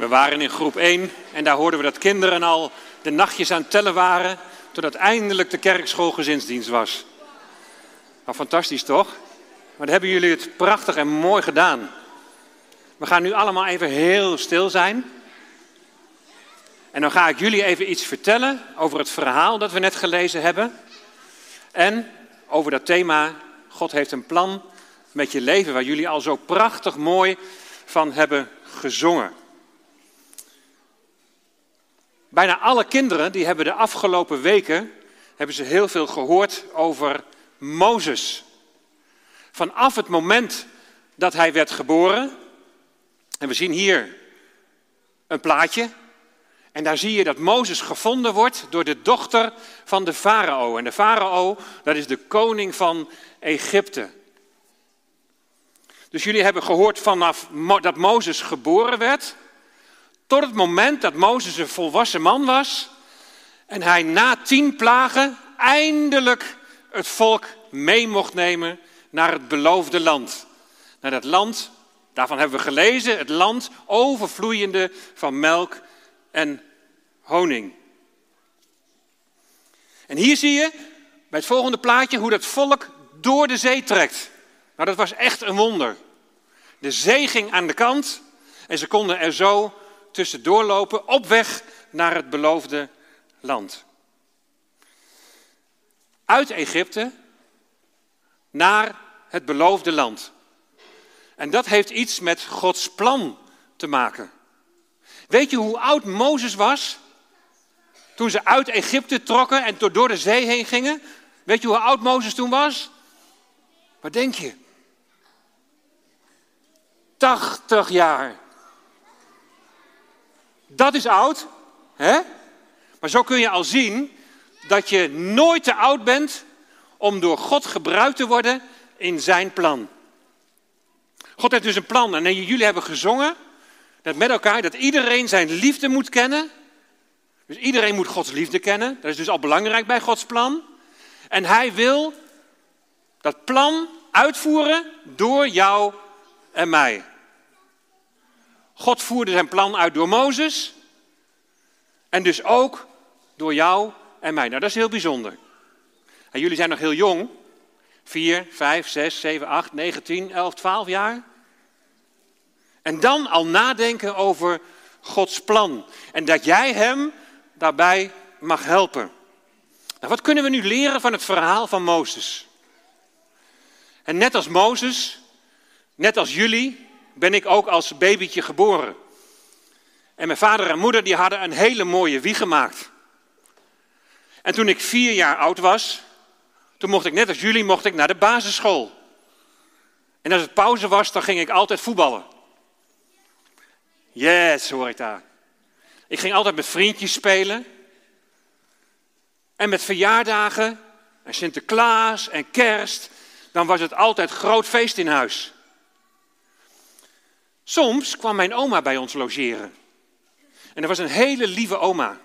We waren in groep 1 en daar hoorden we dat kinderen al de nachtjes aan tellen waren, totdat eindelijk de kerkschool gezinsdienst was. Nou, fantastisch toch? Maar dan hebben jullie het prachtig en mooi gedaan. We gaan nu allemaal even heel stil zijn. En dan ga ik jullie even iets vertellen over het verhaal dat we net gelezen hebben. En over dat thema, God heeft een plan met je leven, waar jullie al zo prachtig mooi van hebben gezongen. Bijna alle kinderen die hebben de afgelopen weken hebben ze heel veel gehoord over Mozes. Vanaf het moment dat hij werd geboren, en we zien hier een plaatje, en daar zie je dat Mozes gevonden wordt door de dochter van de farao. En de farao, dat is de koning van Egypte. Dus jullie hebben gehoord vanaf dat Mozes geboren werd, tot het moment dat Mozes een volwassen man was en hij na tien plagen eindelijk het volk mee mocht nemen naar het beloofde land. Naar dat land, daarvan hebben we gelezen, het land overvloeiende van melk en honing. En hier zie je bij het volgende plaatje hoe dat volk door de zee trekt. Nou, dat was echt een wonder. De zee ging aan de kant en ze konden er zo tussendoor lopen op weg naar het beloofde land. Uit Egypte naar het beloofde land. En dat heeft iets met Gods plan te maken. Weet je hoe oud Mozes was toen ze uit Egypte trokken en door de zee heen gingen? Weet je hoe oud Mozes toen was? Wat denk je? 80 jaar. Dat is oud, hè? Maar zo kun je al zien dat je nooit te oud bent om door God gebruikt te worden in zijn plan. God heeft dus een plan en jullie hebben gezongen dat met elkaar dat iedereen zijn liefde moet kennen. Dus iedereen moet Gods liefde kennen. Dat is dus al belangrijk bij Gods plan. En hij wil dat plan uitvoeren door jou en mij. God voerde zijn plan uit door Mozes. En dus ook door jou en mij. Nou, dat is heel bijzonder. En jullie zijn nog heel jong. 4, 5, 6, 7, 8, 9, 10, 11, 12 jaar. En dan al nadenken over Gods plan. En dat jij hem daarbij mag helpen. Nou, wat kunnen we nu leren van het verhaal van Mozes? En net als Mozes, net als jullie, ben ik ook als babytje geboren. En mijn vader en moeder die hadden een hele mooie wieg gemaakt. En toen ik vier jaar oud was, toen mocht ik net als jullie mocht ik naar de basisschool. En als het pauze was, dan ging ik altijd voetballen. Yes, hoor ik daar. Ik ging altijd met vriendjes spelen. En met verjaardagen en Sinterklaas en kerst, dan was het altijd groot feest in huis. Soms kwam mijn oma bij ons logeren. En dat was een hele lieve oma.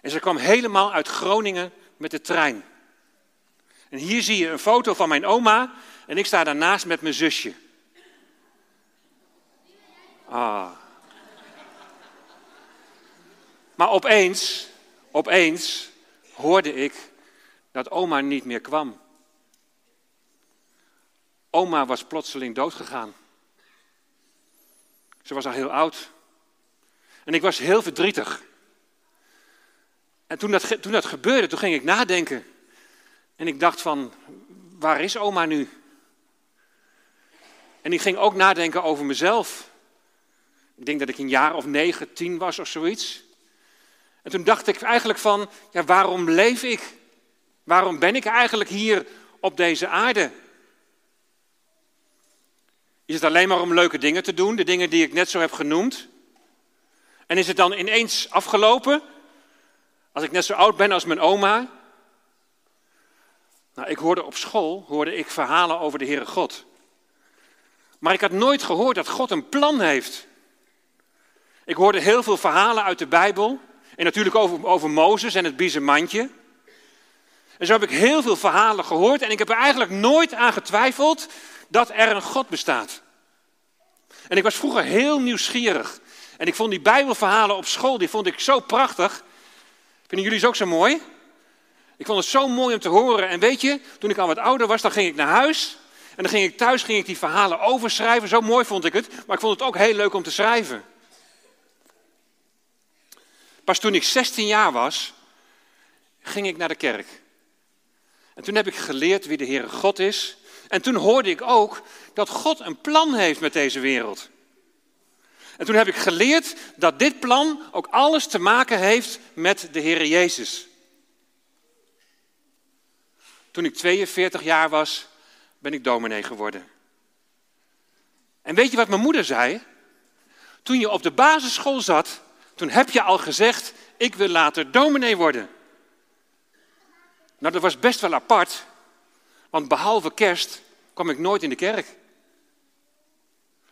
En ze kwam helemaal uit Groningen met de trein. En hier zie je een foto van mijn oma en ik sta daarnaast met mijn zusje. Ah. Maar opeens, opeens hoorde ik dat oma niet meer kwam. Oma was plotseling doodgegaan. Ze was al heel oud. En ik was heel verdrietig. En toen dat, toen dat gebeurde, toen ging ik nadenken. En ik dacht van, waar is oma nu? En ik ging ook nadenken over mezelf. Ik denk dat ik een jaar of negen, tien was of zoiets. En toen dacht ik eigenlijk van, ja, waarom leef ik? Waarom ben ik eigenlijk hier op deze aarde? Is het alleen maar om leuke dingen te doen, de dingen die ik net zo heb genoemd? En is het dan ineens afgelopen? Als ik net zo oud ben als mijn oma? Nou, ik hoorde op school hoorde ik verhalen over de Heere God. Maar ik had nooit gehoord dat God een plan heeft. Ik hoorde heel veel verhalen uit de Bijbel. En natuurlijk over, over Mozes en het biezenmandje. En zo heb ik heel veel verhalen gehoord. En ik heb er eigenlijk nooit aan getwijfeld dat er een God bestaat. En ik was vroeger heel nieuwsgierig. En ik vond die Bijbelverhalen op school, die vond ik zo prachtig. Vinden jullie ze ook zo mooi? Ik vond het zo mooi om te horen. En weet je, toen ik al wat ouder was, dan ging ik naar huis. En dan ging ik thuis ging ik die verhalen overschrijven. Zo mooi vond ik het. Maar ik vond het ook heel leuk om te schrijven. Pas toen ik 16 jaar was, ging ik naar de kerk. En toen heb ik geleerd wie de Heere God is. En toen hoorde ik ook dat God een plan heeft met deze wereld. En toen heb ik geleerd dat dit plan ook alles te maken heeft met de Heere Jezus. Toen ik 42 jaar was, ben ik dominee geworden. En weet je wat mijn moeder zei? Toen je op de basisschool zat, toen heb je al gezegd, ik wil later dominee worden. Nou, dat was best wel apart, want behalve kerst kwam ik nooit in de kerk.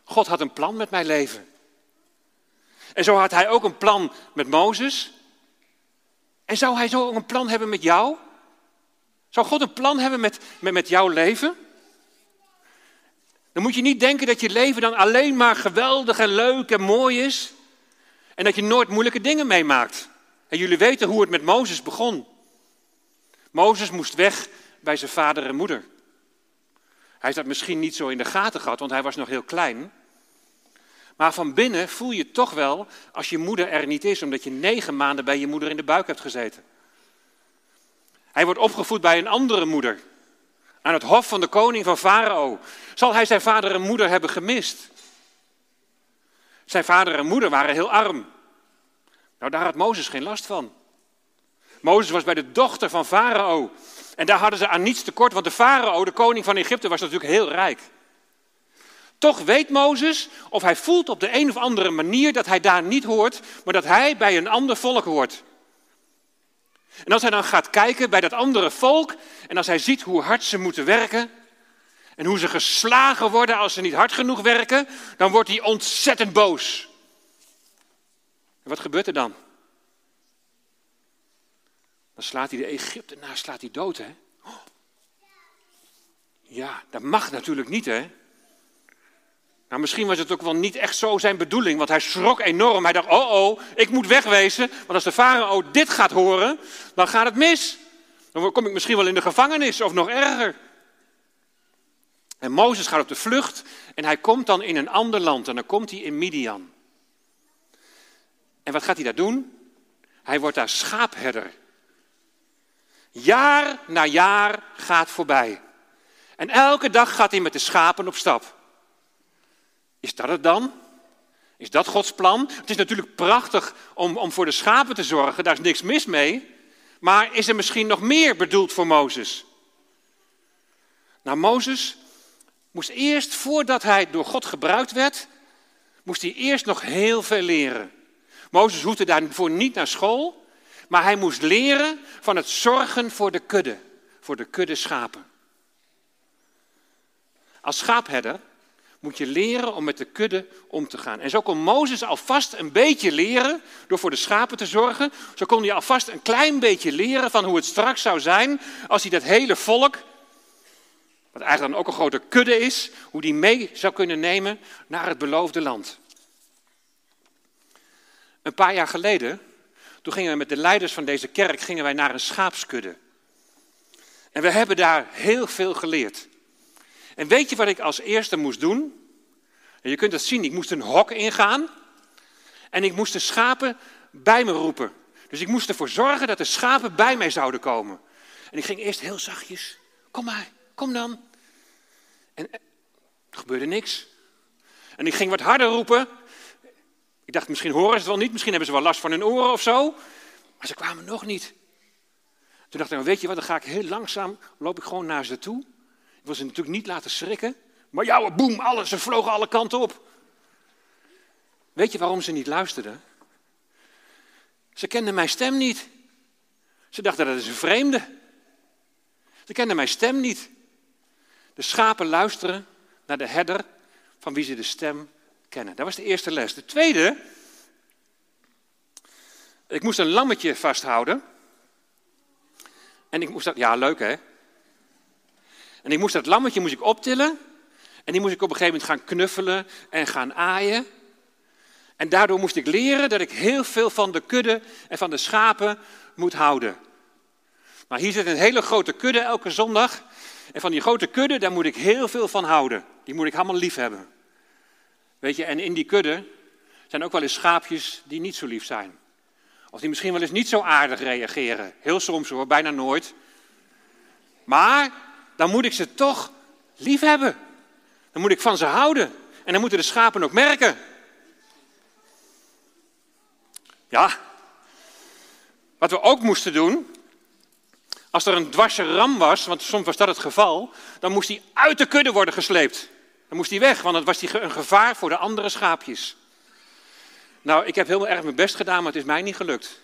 God had een plan met mijn leven. En zo had hij ook een plan met Mozes. En zou hij zo ook een plan hebben met jou? Zou God een plan hebben met, met, met jouw leven? Dan moet je niet denken dat je leven dan alleen maar geweldig en leuk en mooi is. En dat je nooit moeilijke dingen meemaakt. En jullie weten hoe het met Mozes begon. Mozes moest weg bij zijn vader en moeder. Hij heeft dat misschien niet zo in de gaten gehad, want hij was nog heel klein. Maar van binnen voel je toch wel als je moeder er niet is, omdat je negen maanden bij je moeder in de buik hebt gezeten. Hij wordt opgevoed bij een andere moeder. Aan het hof van de koning van Farao. Zal hij zijn vader en moeder hebben gemist? Zijn vader en moeder waren heel arm. Nou, daar had Mozes geen last van. Mozes was bij de dochter van Farao. En daar hadden ze aan niets tekort, want de Farao, de koning van Egypte, was natuurlijk heel rijk. Toch weet Mozes, of hij voelt op de een of andere manier dat hij daar niet hoort, maar dat hij bij een ander volk hoort. En als hij dan gaat kijken bij dat andere volk en als hij ziet hoe hard ze moeten werken en hoe ze geslagen worden als ze niet hard genoeg werken, dan wordt hij ontzettend boos. En wat gebeurt er dan? Slaat hij de Egyptenaar slaat hij dood, hè? Ja, dat mag natuurlijk niet, hè? Nou, misschien was het ook wel niet echt zo zijn bedoeling, want hij schrok enorm. Hij dacht, oh oh, ik moet wegwezen, want als de farao dit gaat horen, dan gaat het mis. Dan kom ik misschien wel in de gevangenis of nog erger. En Mozes gaat op de vlucht en hij komt dan in een ander land en dan komt hij in Midian. En wat gaat hij daar doen? Hij wordt daar schaapherder. Jaar na jaar gaat voorbij. En elke dag gaat hij met de schapen op stap. Is dat het dan? Is dat Gods plan? Het is natuurlijk prachtig om, om voor de schapen te zorgen, daar is niks mis mee. Maar is er misschien nog meer bedoeld voor Mozes? Nou, Mozes moest eerst, voordat hij door God gebruikt werd, moest hij eerst nog heel veel leren. Mozes hoefde daarvoor niet naar school, maar hij moest leren van het zorgen voor de kudde, voor de kudde schapen. Als schaapherder moet je leren om met de kudde om te gaan. En zo kon Mozes alvast een beetje leren door voor de schapen te zorgen. Zo kon hij alvast een klein beetje leren van hoe het straks zou zijn als hij dat hele volk, wat eigenlijk dan ook een grote kudde is, hoe die mee zou kunnen nemen naar het beloofde land. Een paar jaar geleden, toen gingen we met de leiders van deze kerk gingen wij naar een schaapskudde. En we hebben daar heel veel geleerd. En weet je wat ik als eerste moest doen? En je kunt het zien, ik moest een hok ingaan en ik moest de schapen bij me roepen. Dus ik moest ervoor zorgen dat de schapen bij mij zouden komen. En ik ging eerst heel zachtjes, kom maar, kom dan. En er gebeurde niks. En ik ging wat harder roepen. Ik dacht, misschien horen ze het wel niet, misschien hebben ze wel last van hun oren of zo. Maar ze kwamen nog niet. Toen dacht ik, nou, weet je wat, dan ga ik heel langzaam, loop ik gewoon naar ze toe. Ik wil ze natuurlijk niet laten schrikken. Maar jouw boem, alles, ze vlogen alle kanten op. Weet je waarom ze niet luisterden? Ze kenden mijn stem niet. Ze dachten dat is een vreemde. Ze kenden mijn stem niet. De schapen luisteren naar de herder van wie ze de stem kennen. Dat was de eerste les. De tweede, ik moest een lammetje vasthouden. En ik moest dat, ja leuk hè. En ik moest dat lammetje moest ik optillen. En die moest ik op een gegeven moment gaan knuffelen en gaan aaien. En daardoor moest ik leren dat ik heel veel van de kudde en van de schapen moet houden. Maar hier zit een hele grote kudde elke zondag. En van die grote kudde, daar moet ik heel veel van houden. Die moet ik allemaal lief hebben. Weet je, en in die kudde zijn ook wel eens schaapjes die niet zo lief zijn. Of die misschien wel eens niet zo aardig reageren. Heel soms hoor, bijna nooit. Maar dan moet ik ze toch lief hebben. Dan moet ik van ze houden. En dan moeten de schapen ook merken. Ja. Wat we ook moesten doen. Als er een dwarse ram was, want soms was dat het geval. Dan moest hij uit de kudde worden gesleept. Dan moest hij weg, want dan was een gevaar voor de andere schaapjes. Nou, ik heb heel erg mijn best gedaan, maar het is mij niet gelukt.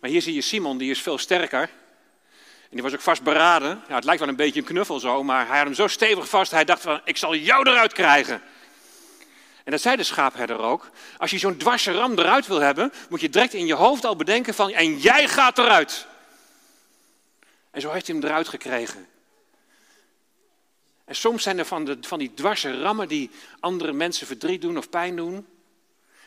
Maar hier zie je Simon, die is veel sterker. En die was ook vastberaden. Ja, het lijkt wel een beetje een knuffel zo, maar hij had hem zo stevig vast. Hij dacht van, ik zal jou eruit krijgen. En dat zei de schaapherder ook. Als je zo'n dwarse ram eruit wil hebben, moet je direct in je hoofd al bedenken van, en jij gaat eruit. En zo heeft hij hem eruit gekregen. En soms zijn er van, de, van die dwarse rammen die andere mensen verdriet doen of pijn doen.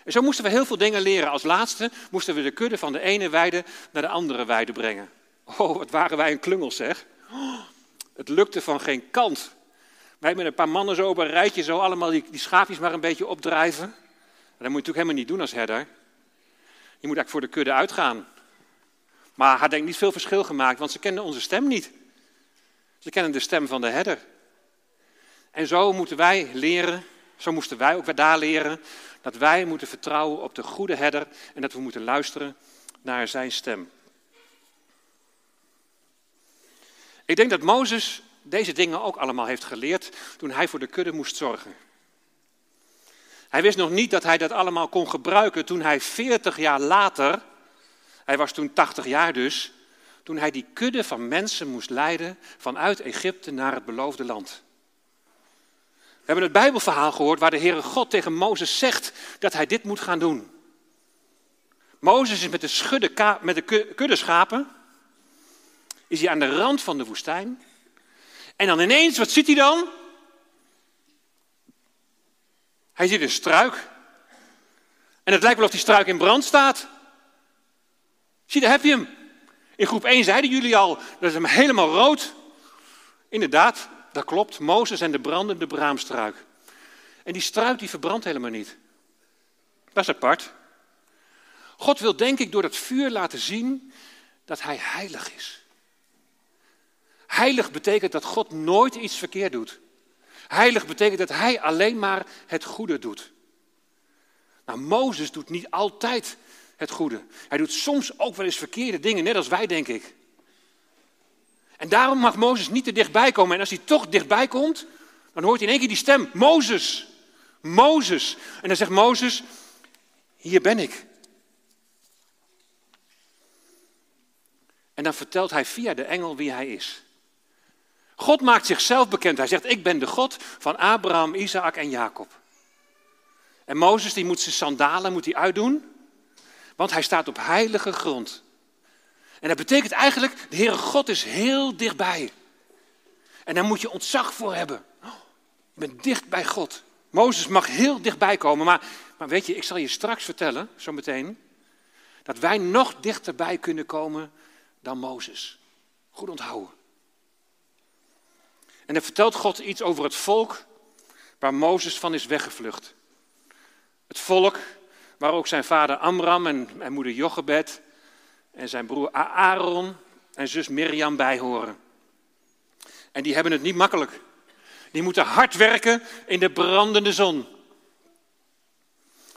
En zo moesten we heel veel dingen leren. Als laatste moesten we de kudde van de ene weide naar de andere weide brengen. Oh, wat waren wij een klungel zeg. Het lukte van geen kant. Wij met een paar mannen zo op een rijtje zo allemaal die, die schaapjes maar een beetje opdrijven. dat moet je natuurlijk helemaal niet doen als herder. Je moet eigenlijk voor de kudde uitgaan. Maar had denk niet veel verschil gemaakt, want ze kenden onze stem niet. Ze kennen de stem van de herder. En zo moeten wij leren, zo moesten wij ook daar leren, dat wij moeten vertrouwen op de goede herder en dat we moeten luisteren naar zijn stem. Ik denk dat Mozes deze dingen ook allemaal heeft geleerd toen hij voor de kudde moest zorgen. Hij wist nog niet dat hij dat allemaal kon gebruiken toen hij 40 jaar later, hij was toen 80 jaar dus, toen hij die kudde van mensen moest leiden vanuit Egypte naar het beloofde land. We hebben het Bijbelverhaal gehoord waar de Heere God tegen Mozes zegt dat hij dit moet gaan doen. Mozes is met de, schudde, met de kudde schapen, is hij aan de rand van de woestijn. En dan ineens, wat ziet hij dan? Hij ziet een struik. En het lijkt wel of die struik in brand staat. Zie, daar heb je hem. In groep 1 zeiden jullie al, dat is hem helemaal rood. Inderdaad, dat klopt. Mozes en de brandende braamstruik. En die struik die verbrandt helemaal niet. Dat is apart. God wil denk ik door dat vuur laten zien dat hij heilig is. Heilig betekent dat God nooit iets verkeerd doet. Heilig betekent dat hij alleen maar het goede doet. Nou, Mozes doet niet altijd het goede. Hij doet soms ook wel eens verkeerde dingen, net als wij, denk ik. En daarom mag Mozes niet te dichtbij komen. En als hij toch dichtbij komt, dan hoort hij in één keer die stem: Mozes, Mozes. En dan zegt Mozes: Hier ben ik. En dan vertelt hij via de engel wie hij is. God maakt zichzelf bekend. Hij zegt: Ik ben de God van Abraham, Isaac en Jacob. En Mozes die moet zijn sandalen moet hij uitdoen, want hij staat op heilige grond. En dat betekent eigenlijk, de Heere God is heel dichtbij. En daar moet je ontzag voor hebben. Je bent dicht bij God. Mozes mag heel dichtbij komen, maar, maar weet je, ik zal je straks vertellen, zometeen, dat wij nog dichterbij kunnen komen dan Mozes. Goed onthouden. En dan vertelt God iets over het volk waar Mozes van is weggevlucht. Het volk waar ook zijn vader Amram en, en moeder Jochebed en zijn broer Aaron en zus Mirjam bij horen. En die hebben het niet makkelijk. Die moeten hard werken in de brandende zon.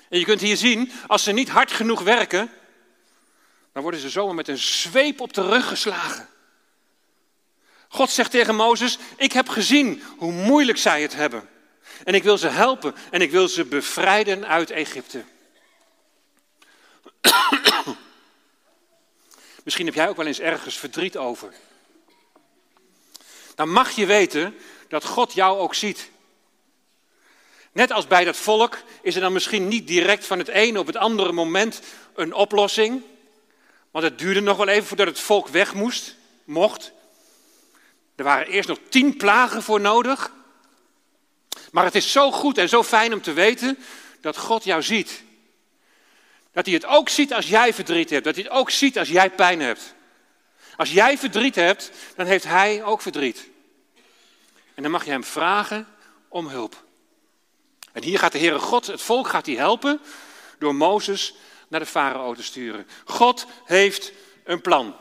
En je kunt hier zien, als ze niet hard genoeg werken, dan worden ze zomaar met een zweep op de rug geslagen. God zegt tegen Mozes: Ik heb gezien hoe moeilijk zij het hebben. En ik wil ze helpen en ik wil ze bevrijden uit Egypte. Misschien heb jij ook wel eens ergens verdriet over. Dan mag je weten dat God jou ook ziet. Net als bij dat volk is er dan misschien niet direct van het ene op het andere moment een oplossing. Want het duurde nog wel even voordat het volk weg moest, mocht. Er waren eerst nog tien plagen voor nodig. Maar het is zo goed en zo fijn om te weten dat God jou ziet. Dat hij het ook ziet als jij verdriet hebt. Dat hij het ook ziet als jij pijn hebt. Als jij verdriet hebt, dan heeft hij ook verdriet. En dan mag je hem vragen om hulp. En hier gaat de Heere God, het volk gaat hij helpen door Mozes naar de farao te sturen. God heeft een plan.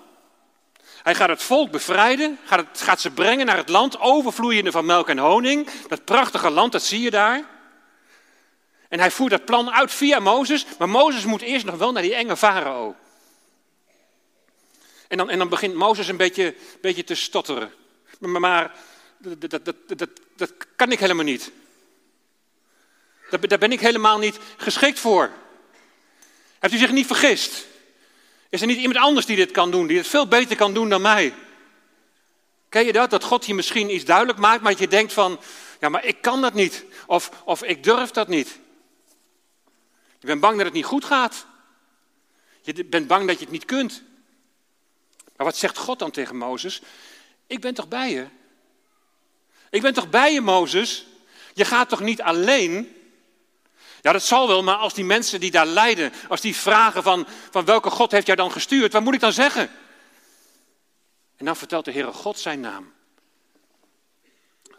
Hij gaat het volk bevrijden, gaat, het, gaat ze brengen naar het land overvloeiende van melk en honing. Dat prachtige land, dat zie je daar. En hij voert dat plan uit via Mozes, maar Mozes moet eerst nog wel naar die enge farao. En dan, en dan begint Mozes een beetje, beetje te stotteren. Maar, maar dat, dat, dat, dat, kan ik helemaal niet. Daar, daar ben ik helemaal niet geschikt voor. Heeft u zich niet vergist? Is er niet iemand anders die dit kan doen, die het veel beter kan doen dan mij? Ken je dat? Dat God je misschien iets duidelijk maakt, maar dat je denkt van, ja, maar ik kan dat niet. Of, of ik durf dat niet. Je bent bang dat het niet goed gaat. Je bent bang dat je het niet kunt. Maar wat zegt God dan tegen Mozes? Ik ben toch bij je? Ik ben toch bij je, Mozes? Je gaat toch niet alleen? Ja, dat zal wel, maar als die mensen die daar lijden, als die vragen van, van welke God heeft jou dan gestuurd, wat moet ik dan zeggen? En dan vertelt de Heere God zijn naam.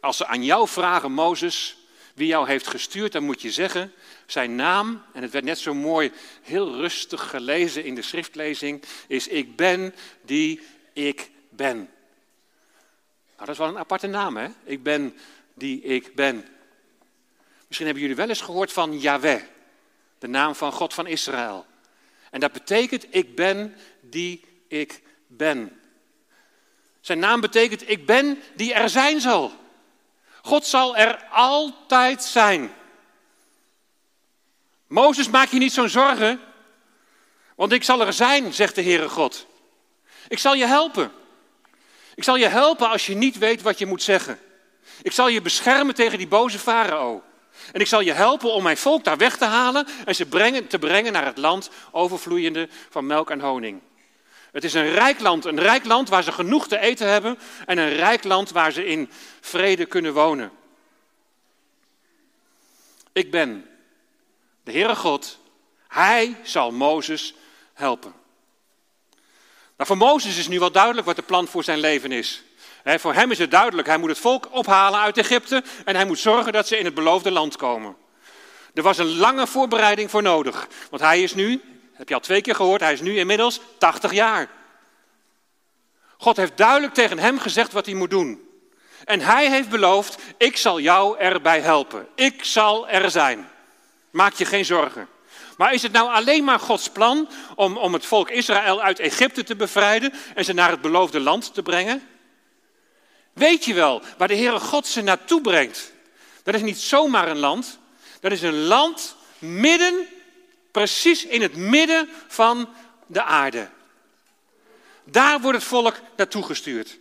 Als ze aan jou vragen, Mozes, wie jou heeft gestuurd, dan moet je zeggen, zijn naam, en het werd net zo mooi, heel rustig gelezen in de schriftlezing, is ik ben die ik ben. Nou, dat is wel een aparte naam, hè? Ik ben die ik ben. Misschien hebben jullie wel eens gehoord van Yahweh, de naam van God van Israël. En dat betekent, ik ben die ik ben. Zijn naam betekent, ik ben die er zijn zal. God zal er altijd zijn. Mozes, maak je niet zo'n zorgen, want ik zal er zijn, zegt de Heere God. Ik zal je helpen. Ik zal je helpen als je niet weet wat je moet zeggen. Ik zal je beschermen tegen die boze farao. En ik zal je helpen om mijn volk daar weg te halen en ze brengen, te brengen naar het land overvloeiende van melk en honing. Het is een rijk land, een rijk land waar ze genoeg te eten hebben en een rijk land waar ze in vrede kunnen wonen. Ik ben de Heere God, Hij zal Mozes helpen. Nou, voor Mozes is nu wel duidelijk wat de plan voor zijn leven is. voor hem is het duidelijk, hij moet het volk ophalen uit Egypte en hij moet zorgen dat ze in het beloofde land komen. Er was een lange voorbereiding voor nodig, want hij is nu, heb je al twee keer gehoord, hij is nu inmiddels 80 jaar. God heeft duidelijk tegen hem gezegd wat hij moet doen. En hij heeft beloofd, ik zal jou erbij helpen. Ik zal er zijn. Maak je geen zorgen. Maar is het nou alleen maar Gods plan om, om het volk Israël uit Egypte te bevrijden en ze naar het beloofde land te brengen? Weet je wel waar de Heere God ze naartoe brengt? Dat is niet zomaar een land. Dat is een land midden, precies in het midden van de aarde. Daar wordt het volk naartoe gestuurd.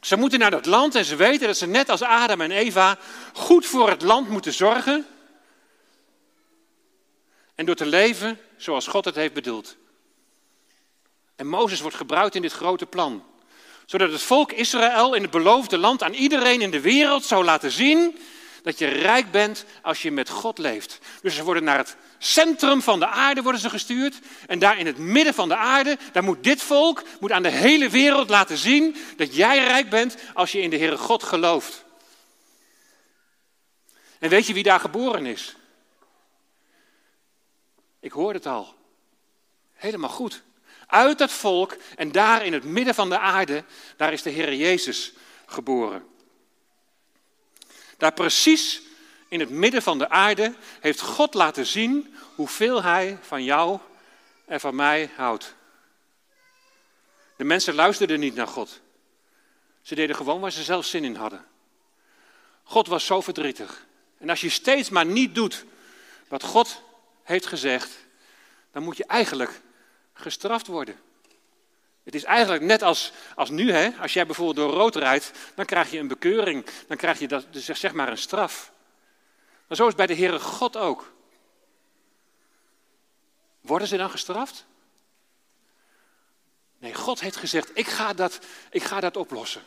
Ze moeten naar dat land en ze weten dat ze net als Adam en Eva goed voor het land moeten zorgen. En door te leven zoals God het heeft bedoeld. En Mozes wordt gebruikt in dit grote plan. Zodat het volk Israël in het beloofde land aan iedereen in de wereld zou laten zien dat je rijk bent als je met God leeft. Dus ze worden naar het centrum van de aarde worden ze gestuurd. En daar in het midden van de aarde, daar moet dit volk moet aan de hele wereld laten zien dat jij rijk bent als je in de Heere God gelooft. En weet je wie daar geboren is? Ik hoor het al. Helemaal goed. Uit dat volk en daar in het midden van de aarde, daar is de Heer Jezus geboren. Daar precies in het midden van de aarde heeft God laten zien hoeveel Hij van jou en van mij houdt. De mensen luisterden niet naar God. Ze deden gewoon waar ze zelf zin in hadden. God was zo verdrietig. En als je steeds maar niet doet wat God heeft gezegd, dan moet je eigenlijk gestraft worden. Het is eigenlijk net als, als nu, hè? als jij bijvoorbeeld door rood rijdt, dan krijg je een bekeuring, dan krijg je dat, dus zeg maar een straf. Maar zo is bij de Heere God ook. Worden ze dan gestraft? Nee, God heeft gezegd, ik ga dat, ik ga dat oplossen.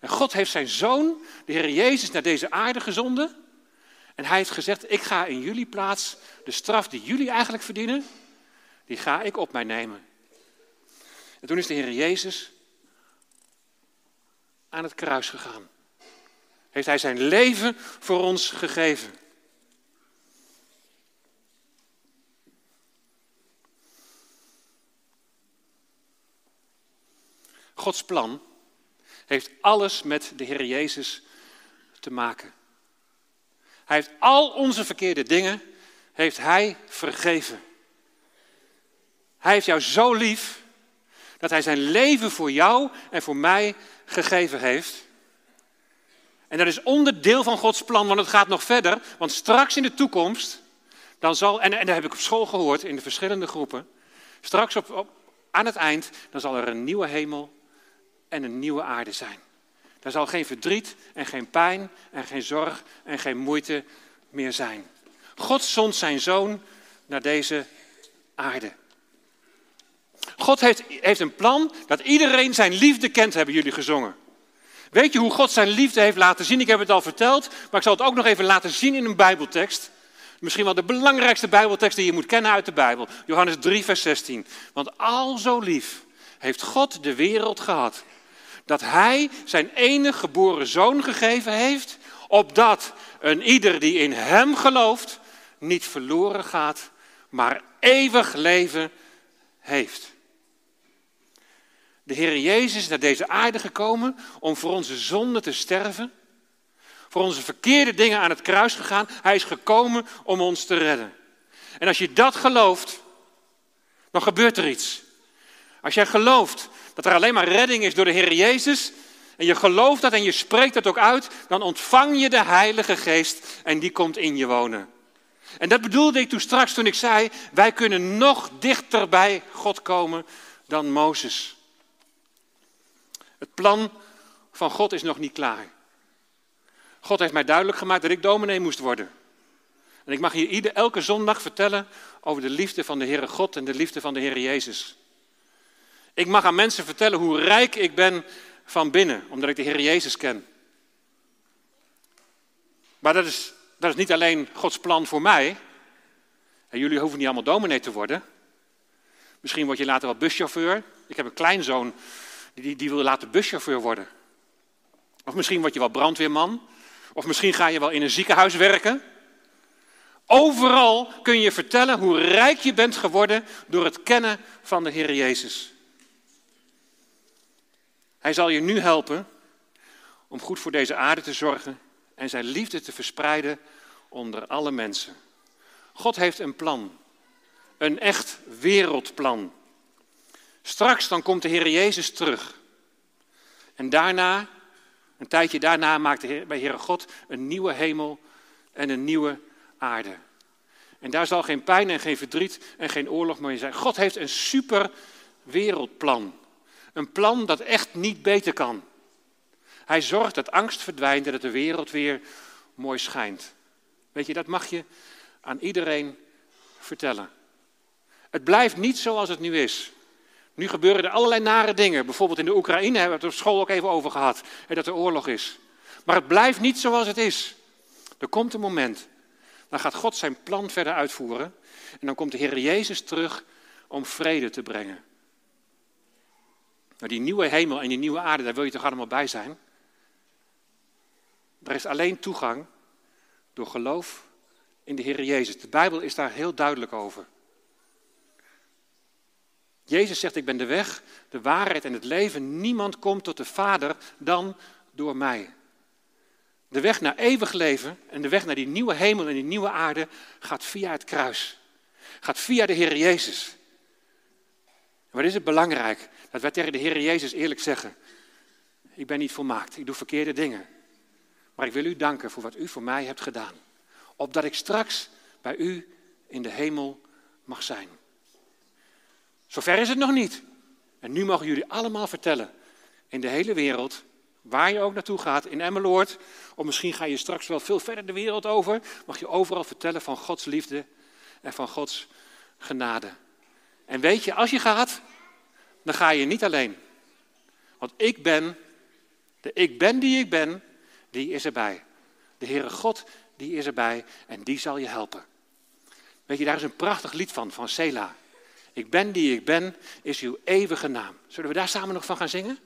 En God heeft zijn zoon, de Heer Jezus, naar deze aarde gezonden. En hij heeft gezegd, ik ga in jullie plaats de straf die jullie eigenlijk verdienen, die ga ik op mij nemen. En toen is de Heer Jezus aan het kruis gegaan. Heeft hij zijn leven voor ons gegeven. Gods plan heeft alles met de Heer Jezus te maken. Hij heeft al onze verkeerde dingen, heeft Hij vergeven. Hij heeft jou zo lief dat Hij zijn leven voor jou en voor mij gegeven heeft. En dat is onderdeel van Gods plan, want het gaat nog verder. Want straks in de toekomst, dan zal, en, en dat heb ik op school gehoord in de verschillende groepen. Straks op, op, aan het eind, dan zal er een nieuwe hemel en een nieuwe aarde zijn. Er zal geen verdriet en geen pijn en geen zorg en geen moeite meer zijn. God zond zijn zoon naar deze aarde. God heeft, heeft een plan dat iedereen zijn liefde kent, hebben jullie gezongen. Weet je hoe God zijn liefde heeft laten zien? Ik heb het al verteld, maar ik zal het ook nog even laten zien in een Bijbeltekst. Misschien wel de belangrijkste Bijbeltekst die je moet kennen uit de Bijbel. Johannes 3, vers 16. Want al zo lief heeft God de wereld gehad dat hij zijn enige geboren zoon gegeven heeft, opdat een ieder die in hem gelooft niet verloren gaat, maar eeuwig leven heeft. De Heer Jezus is naar deze aarde gekomen om voor onze zonden te sterven, voor onze verkeerde dingen aan het kruis gegaan. Hij is gekomen om ons te redden. En als je dat gelooft, dan gebeurt er iets. Als jij gelooft dat er alleen maar redding is door de Heer Jezus, en je gelooft dat en je spreekt dat ook uit, dan ontvang je de Heilige Geest en die komt in je wonen. En dat bedoelde ik toen straks toen ik zei, wij kunnen nog dichter bij God komen dan Mozes. Het plan van God is nog niet klaar. God heeft mij duidelijk gemaakt dat ik dominee moest worden. En ik mag hier ieder, elke zondag vertellen over de liefde van de Heere God en de liefde van de Heere Jezus. Ik mag aan mensen vertellen hoe rijk ik ben van binnen, omdat ik de Heer Jezus ken. Maar dat is, dat is niet alleen Gods plan voor mij. En jullie hoeven niet allemaal dominee te worden. Misschien word je later wel buschauffeur. Ik heb een kleinzoon die, die wil later buschauffeur worden. Of misschien word je wel brandweerman. Of misschien ga je wel in een ziekenhuis werken. Overal kun je vertellen hoe rijk je bent geworden door het kennen van de Heer Jezus. Hij zal je nu helpen om goed voor deze aarde te zorgen en zijn liefde te verspreiden onder alle mensen. God heeft een plan, een echt wereldplan. Straks dan komt de Heer Jezus terug. En daarna, een tijdje daarna, maakt de bij Heere God een nieuwe hemel en een nieuwe aarde. En daar zal geen pijn en geen verdriet en geen oorlog meer zijn. God heeft een super wereldplan. Een plan dat echt niet beter kan. Hij zorgt dat angst verdwijnt en dat de wereld weer mooi schijnt. Weet je, dat mag je aan iedereen vertellen. Het blijft niet zoals het nu is. Nu gebeuren er allerlei nare dingen. Bijvoorbeeld in de Oekraïne hebben we het op school ook even over gehad. Dat er oorlog is. Maar het blijft niet zoals het is. Er komt een moment. Dan gaat God zijn plan verder uitvoeren. En dan komt de Heer Jezus terug om vrede te brengen. Maar die nieuwe hemel en die nieuwe aarde, daar wil je toch allemaal bij zijn? Er is alleen toegang door geloof in de Heer Jezus. De Bijbel is daar heel duidelijk over. Jezus zegt, ik ben de weg, de waarheid en het leven. Niemand komt tot de Vader dan door mij. De weg naar eeuwig leven en de weg naar die nieuwe hemel en die nieuwe aarde gaat via het kruis. Gaat via de Heer Jezus. Wat is het belangrijk? Dat wij tegen de Heer Jezus eerlijk zeggen. Ik ben niet volmaakt, ik doe verkeerde dingen. Maar ik wil u danken voor wat u voor mij hebt gedaan. Opdat ik straks bij u in de hemel mag zijn. Zover is het nog niet. En nu mogen jullie allemaal vertellen. In de hele wereld, waar je ook naartoe gaat, in Emmeloord. Of misschien ga je straks wel veel verder de wereld over. Mag je overal vertellen van Gods liefde en van Gods genade. En weet je, als je gaat, dan ga je niet alleen. Want ik ben, de ik ben die ik ben, die is erbij. De Heere God die is erbij en die zal je helpen. Weet je, daar is een prachtig lied van, van Sela. Ik ben die ik ben, is uw eeuwige naam. Zullen we daar samen nog van gaan zingen?